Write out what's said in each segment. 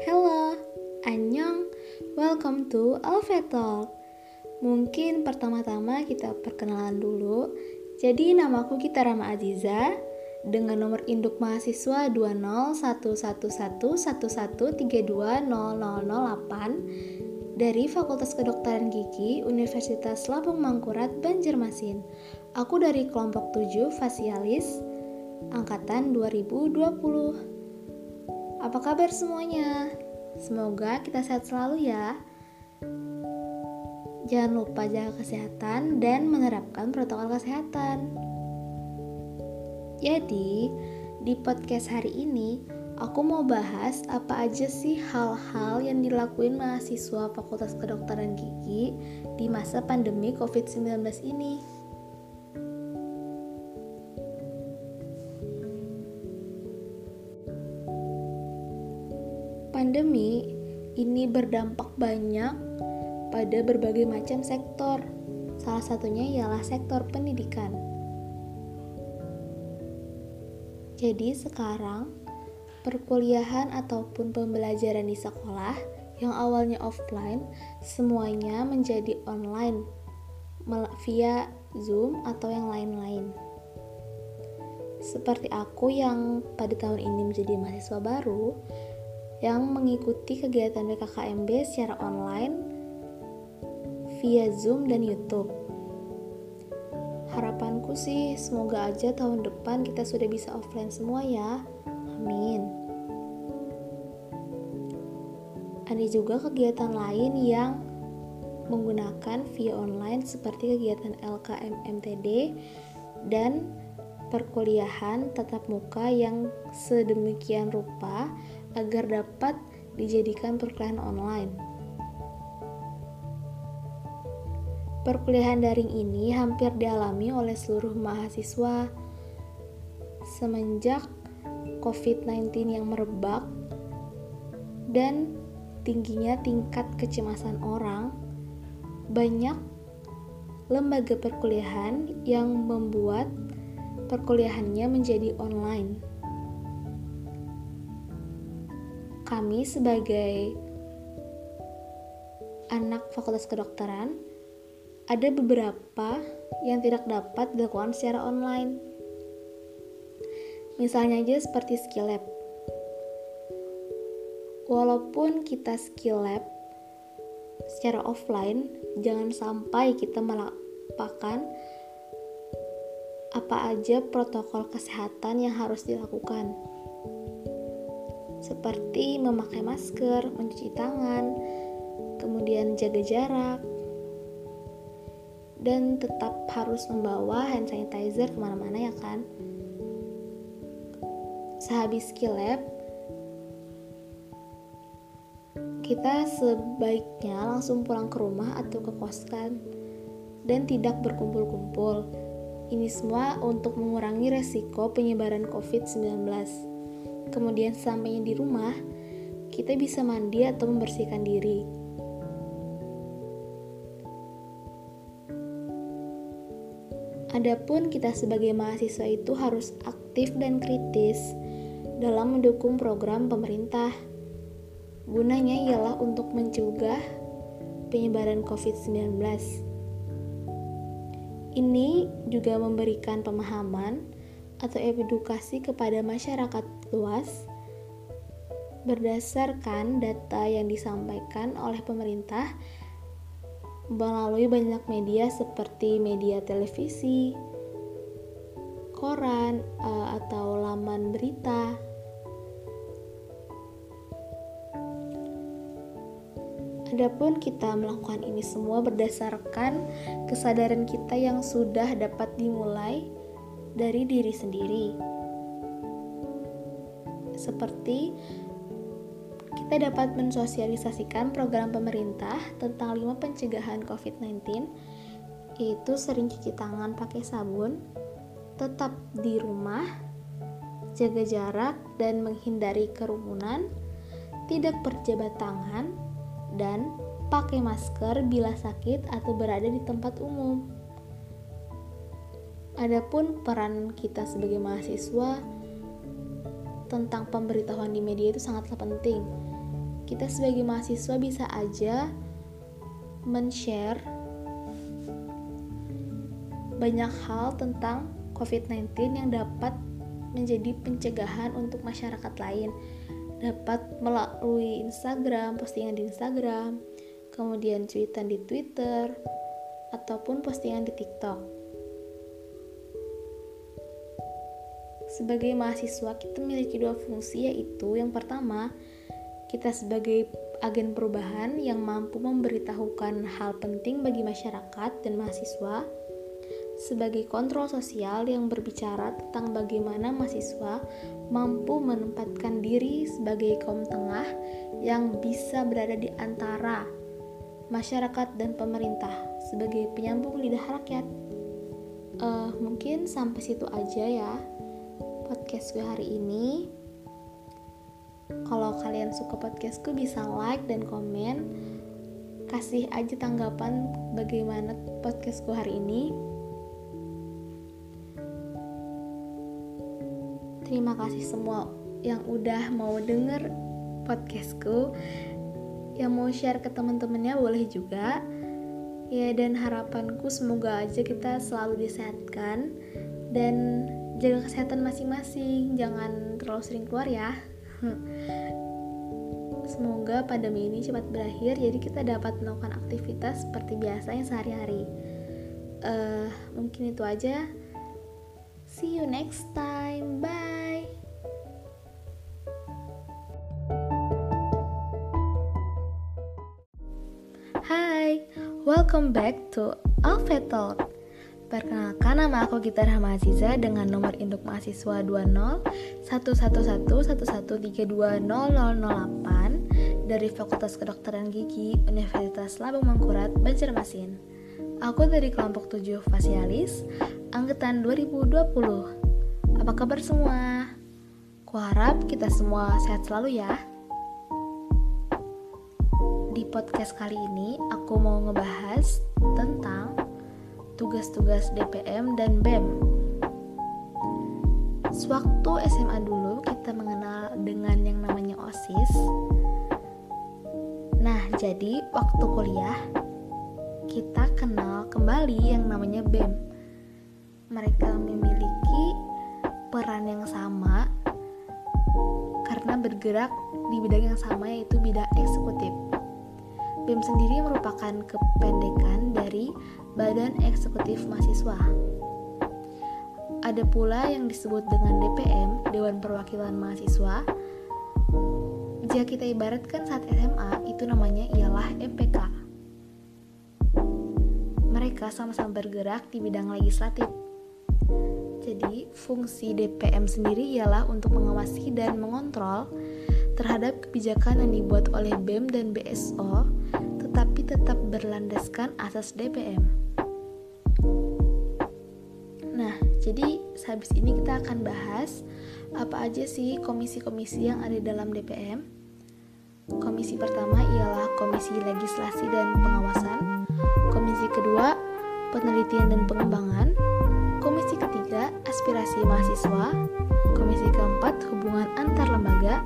Hello, Annyeong, welcome to Alpha. Mungkin pertama-tama kita perkenalan dulu. Jadi namaku Gita Rama Aziza dengan nomor induk mahasiswa 20111320008 dari Fakultas Kedokteran Gigi Universitas Lampung Mangkurat Banjarmasin. Aku dari kelompok 7 Fasialis angkatan 2020. Apa kabar semuanya? Semoga kita sehat selalu ya. Jangan lupa jaga kesehatan dan menerapkan protokol kesehatan. Jadi, di podcast hari ini aku mau bahas apa aja sih hal-hal yang dilakuin mahasiswa Fakultas Kedokteran Gigi di masa pandemi COVID-19 ini. Pandemi ini berdampak banyak pada berbagai macam sektor. Salah satunya ialah sektor pendidikan. Jadi sekarang perkuliahan ataupun pembelajaran di sekolah yang awalnya offline semuanya menjadi online via Zoom atau yang lain-lain. Seperti aku yang pada tahun ini menjadi mahasiswa baru, yang mengikuti kegiatan BKKMB secara online via Zoom dan YouTube. Harapanku sih semoga aja tahun depan kita sudah bisa offline semua ya. Amin. Ada juga kegiatan lain yang menggunakan via online seperti kegiatan LKM MTD dan perkuliahan tatap muka yang sedemikian rupa agar dapat dijadikan perkuliahan online. Perkuliahan daring ini hampir dialami oleh seluruh mahasiswa semenjak COVID-19 yang merebak dan tingginya tingkat kecemasan orang, banyak lembaga perkuliahan yang membuat perkuliahannya menjadi online. Kami sebagai anak fakultas kedokteran ada beberapa yang tidak dapat dilakukan secara online. Misalnya aja seperti skill lab. Walaupun kita skill lab secara offline, jangan sampai kita melupakan apa aja protokol kesehatan yang harus dilakukan seperti memakai masker, mencuci tangan, kemudian jaga jarak, dan tetap harus membawa hand sanitizer ke mana-mana ya kan. Sehabis skill lab, kita sebaiknya langsung pulang ke rumah atau ke kosan dan tidak berkumpul-kumpul. Ini semua untuk mengurangi resiko penyebaran COVID-19. Kemudian sampainya di rumah, kita bisa mandi atau membersihkan diri. Adapun kita sebagai mahasiswa itu harus aktif dan kritis dalam mendukung program pemerintah. Gunanya ialah untuk mencegah penyebaran COVID-19. Ini juga memberikan pemahaman atau edukasi kepada masyarakat luas berdasarkan data yang disampaikan oleh pemerintah melalui banyak media seperti media televisi, koran, eh, atau laman berita. Adapun kita melakukan ini semua berdasarkan kesadaran kita yang sudah dapat dimulai dari diri sendiri. Seperti kita dapat mensosialisasikan program pemerintah tentang lima pencegahan COVID-19 yaitu sering cuci tangan pakai sabun, tetap di rumah, jaga jarak dan menghindari kerumunan, tidak berjabat tangan, dan pakai masker bila sakit atau berada di tempat umum. Adapun peran kita sebagai mahasiswa tentang pemberitahuan di media itu sangatlah penting. kita sebagai mahasiswa bisa aja men-share banyak hal tentang COVID-19 yang dapat menjadi pencegahan untuk masyarakat lain dapat melalui Instagram, postingan di Instagram, kemudian cuitan di Twitter, ataupun postingan di TikTok. Sebagai mahasiswa, kita memiliki dua fungsi yaitu yang pertama, kita sebagai agen perubahan yang mampu memberitahukan hal penting bagi masyarakat dan mahasiswa sebagai kontrol sosial yang berbicara tentang bagaimana mahasiswa mampu menempatkan diri sebagai kaum tengah yang bisa berada di antara masyarakat dan pemerintah sebagai penyambung lidah rakyat. Uh, mungkin sampai situ aja ya podcast gue hari ini. Kalau kalian suka podcastku bisa like dan komen. Kasih aja tanggapan bagaimana podcastku hari ini. Terima kasih semua yang udah mau denger podcastku. Yang mau share ke teman-temannya boleh juga. Ya dan harapanku semoga aja kita selalu disehatkan dan jaga kesehatan masing-masing. Jangan terlalu sering keluar ya. Semoga pandemi ini cepat berakhir jadi kita dapat melakukan aktivitas seperti biasanya sehari-hari. Uh, mungkin itu aja. See you next time. Bye. Welcome back to Alpha. Perkenalkan nama aku Gita Rahma Aziza dengan nomor induk mahasiswa 20 dari Fakultas Kedokteran Gigi Universitas Labang Mangkurat, Banjarmasin. Aku dari kelompok 7 Fasialis, angkatan 2020. Apa kabar semua? Kuharap kita semua sehat selalu ya. Di podcast kali ini aku mau ngebahas tentang tugas-tugas DPM dan BEM. Sewaktu SMA dulu kita mengenal dengan yang namanya OSIS. Nah, jadi waktu kuliah kita kenal kembali yang namanya BEM. Mereka memiliki peran yang sama karena bergerak di bidang yang sama yaitu bidang eksekutif. BEM sendiri merupakan kependekan dari Badan Eksekutif Mahasiswa. Ada pula yang disebut dengan DPM, Dewan Perwakilan Mahasiswa. Jika kita ibaratkan saat SMA, itu namanya ialah MPK mereka sama-sama bergerak di bidang legislatif. Jadi, fungsi DPM sendiri ialah untuk mengawasi dan mengontrol terhadap kebijakan yang dibuat oleh BEM dan BSO, tetapi tetap berlandaskan asas DPM. Nah, jadi sehabis ini kita akan bahas apa aja sih komisi-komisi yang ada dalam DPM. Komisi pertama ialah Komisi Legislasi dan Pengawasan. Komisi kedua penelitian dan pengembangan, komisi ketiga aspirasi mahasiswa, komisi keempat hubungan antar lembaga,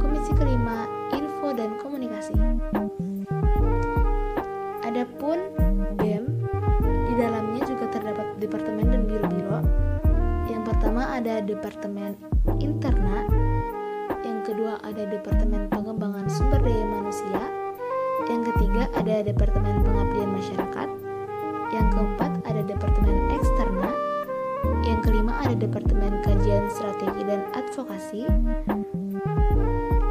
komisi kelima info dan komunikasi. Adapun BEM di dalamnya juga terdapat departemen dan biro-biro. Yang pertama ada departemen interna, yang kedua ada departemen pengembangan sumber daya manusia, yang ketiga ada departemen pengabdian masyarakat, yang keempat ada Departemen Eksterna, yang kelima ada Departemen Kajian Strategi dan Advokasi,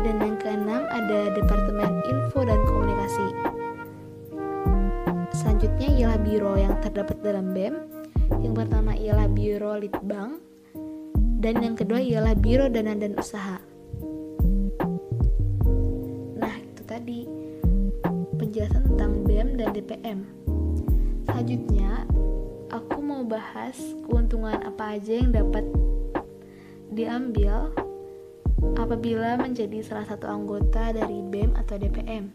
dan yang keenam ada Departemen Info dan Komunikasi. Selanjutnya ialah biro yang terdapat dalam BEM. Yang pertama ialah Biro Litbang, dan yang kedua ialah Biro Dana dan Usaha. Nah, itu tadi penjelasan tentang BEM dan DPM. Selanjutnya, aku mau bahas keuntungan apa aja yang dapat diambil apabila menjadi salah satu anggota dari BEM atau DPM.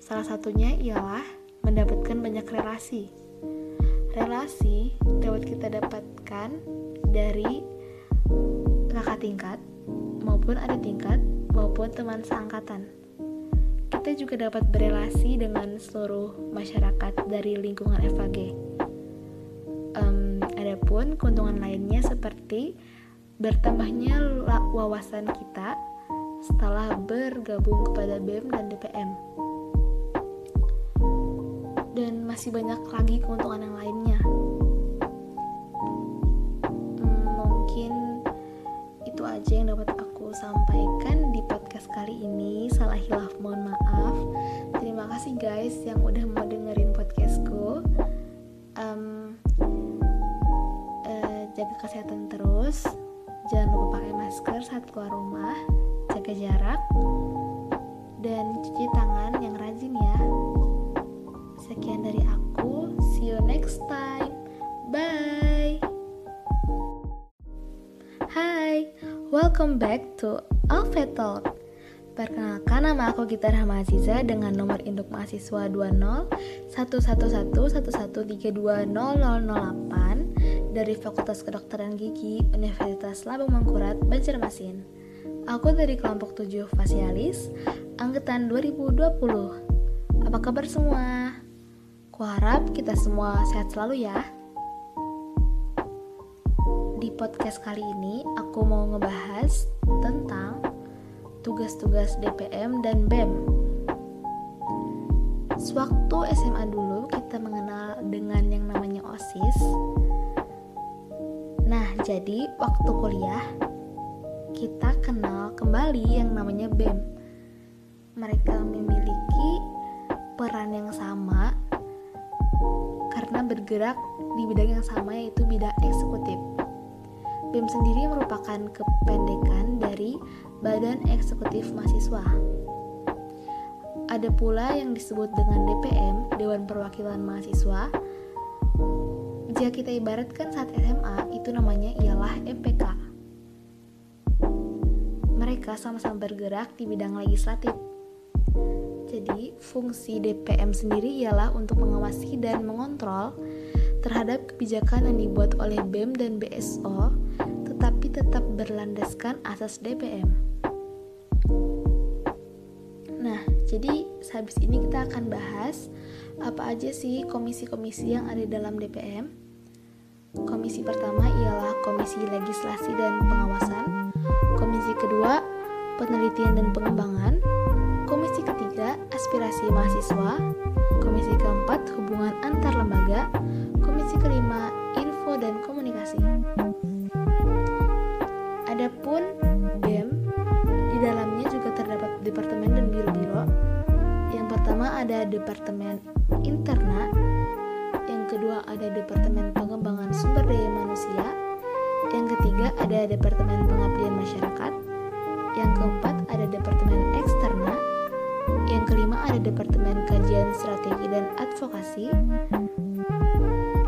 Salah satunya ialah mendapatkan banyak relasi. Relasi dapat kita dapatkan dari kakak tingkat maupun adik tingkat maupun teman seangkatan. Kita juga dapat berelasi dengan seluruh masyarakat dari lingkungan FAG. Um, adapun keuntungan lainnya seperti bertambahnya wawasan kita setelah bergabung kepada BEM dan DPM. Masih banyak lagi keuntungan yang lainnya. Hmm, mungkin itu aja yang dapat aku sampaikan di podcast kali ini. Salah hilaf mohon maaf. Terima kasih guys yang udah mau dengerin podcastku. Um, uh, jaga kesehatan terus. Jangan lupa pakai masker saat keluar rumah. Jaga jarak dan cuci tangan yang rajin ya. Welcome back to Alpha Talk. Perkenalkan nama aku Gita Rahma dengan nomor induk mahasiswa 20 dari Fakultas Kedokteran Gigi Universitas Labang Mangkurat, Banjarmasin. Aku dari kelompok 7 Fasialis, angkatan 2020. Apa kabar semua? Kuharap kita semua sehat selalu ya. Di podcast kali ini aku mau ngebahas tentang tugas-tugas DPM dan BEM. Sewaktu SMA dulu kita mengenal dengan yang namanya OSIS. Nah, jadi waktu kuliah kita kenal kembali yang namanya BEM. Mereka memiliki peran yang sama karena bergerak di bidang yang sama yaitu bidang eksekutif. BEM sendiri merupakan kependekan dari Badan Eksekutif Mahasiswa. Ada pula yang disebut dengan DPM, Dewan Perwakilan Mahasiswa. Jika kita ibaratkan saat SMA, itu namanya ialah MPK. Mereka sama-sama bergerak di bidang legislatif jadi, fungsi DPM sendiri ialah untuk mengawasi dan mengontrol terhadap kebijakan yang dibuat oleh BEM dan BSO, tetap berlandaskan asas DPM. Nah, jadi sehabis ini kita akan bahas apa aja sih komisi-komisi yang ada dalam DPM. Komisi pertama ialah Komisi Legislasi dan Pengawasan. Komisi kedua, Penelitian dan Pengembangan. Komisi ketiga, aspirasi mahasiswa. Komisi keempat, hubungan antar lembaga. Komisi kelima, info dan komunikasi. Adapun BEM, di dalamnya juga terdapat departemen dan biro-biro. Yang pertama ada departemen interna, yang kedua ada departemen pengembangan sumber daya manusia, yang ketiga ada departemen pengabdian masyarakat, yang keempat ada departemen eksterna, yang kelima ada Departemen Kajian Strategi dan Advokasi.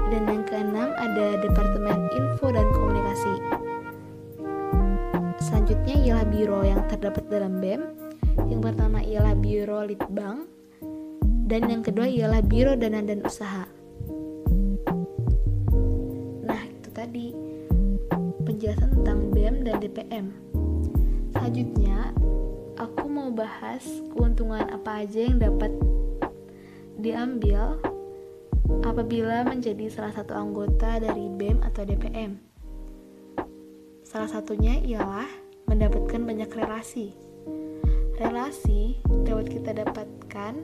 Dan yang keenam ada Departemen Info dan Komunikasi. Ialah biro yang terdapat dalam BEM. Yang pertama ialah Biro Litbang dan yang kedua ialah Biro Dana dan Usaha. Nah, itu tadi penjelasan tentang BEM dan DPM. Selanjutnya, aku mau bahas keuntungan apa aja yang dapat diambil apabila menjadi salah satu anggota dari BEM atau DPM. Salah satunya ialah mendapatkan banyak relasi. Relasi dapat kita dapatkan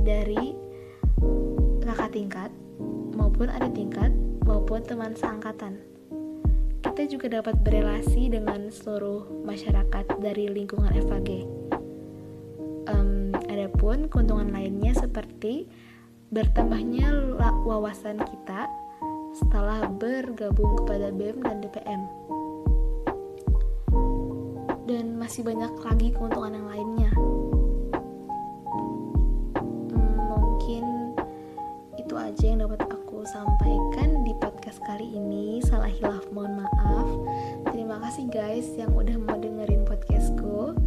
dari kakak tingkat maupun adik tingkat maupun teman seangkatan kita juga dapat berelasi dengan seluruh masyarakat dari lingkungan FAG. Um, adapun keuntungan lainnya seperti bertambahnya wawasan kita setelah bergabung kepada BEM dan DPM. Dan masih banyak lagi keuntungan yang lainnya. Hmm, mungkin itu aja yang dapat aku sampaikan di podcast kali ini. Salah hilaf mohon maaf. Terima kasih guys yang udah mau dengerin podcastku.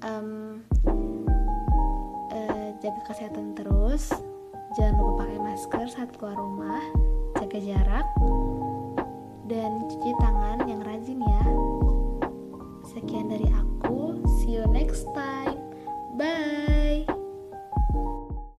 Um, uh, jaga kesehatan terus. Jangan lupa pakai masker saat keluar rumah. Jaga jarak dan cuci tangan yang rajin ya. Sekian dari aku, see you next time. Bye.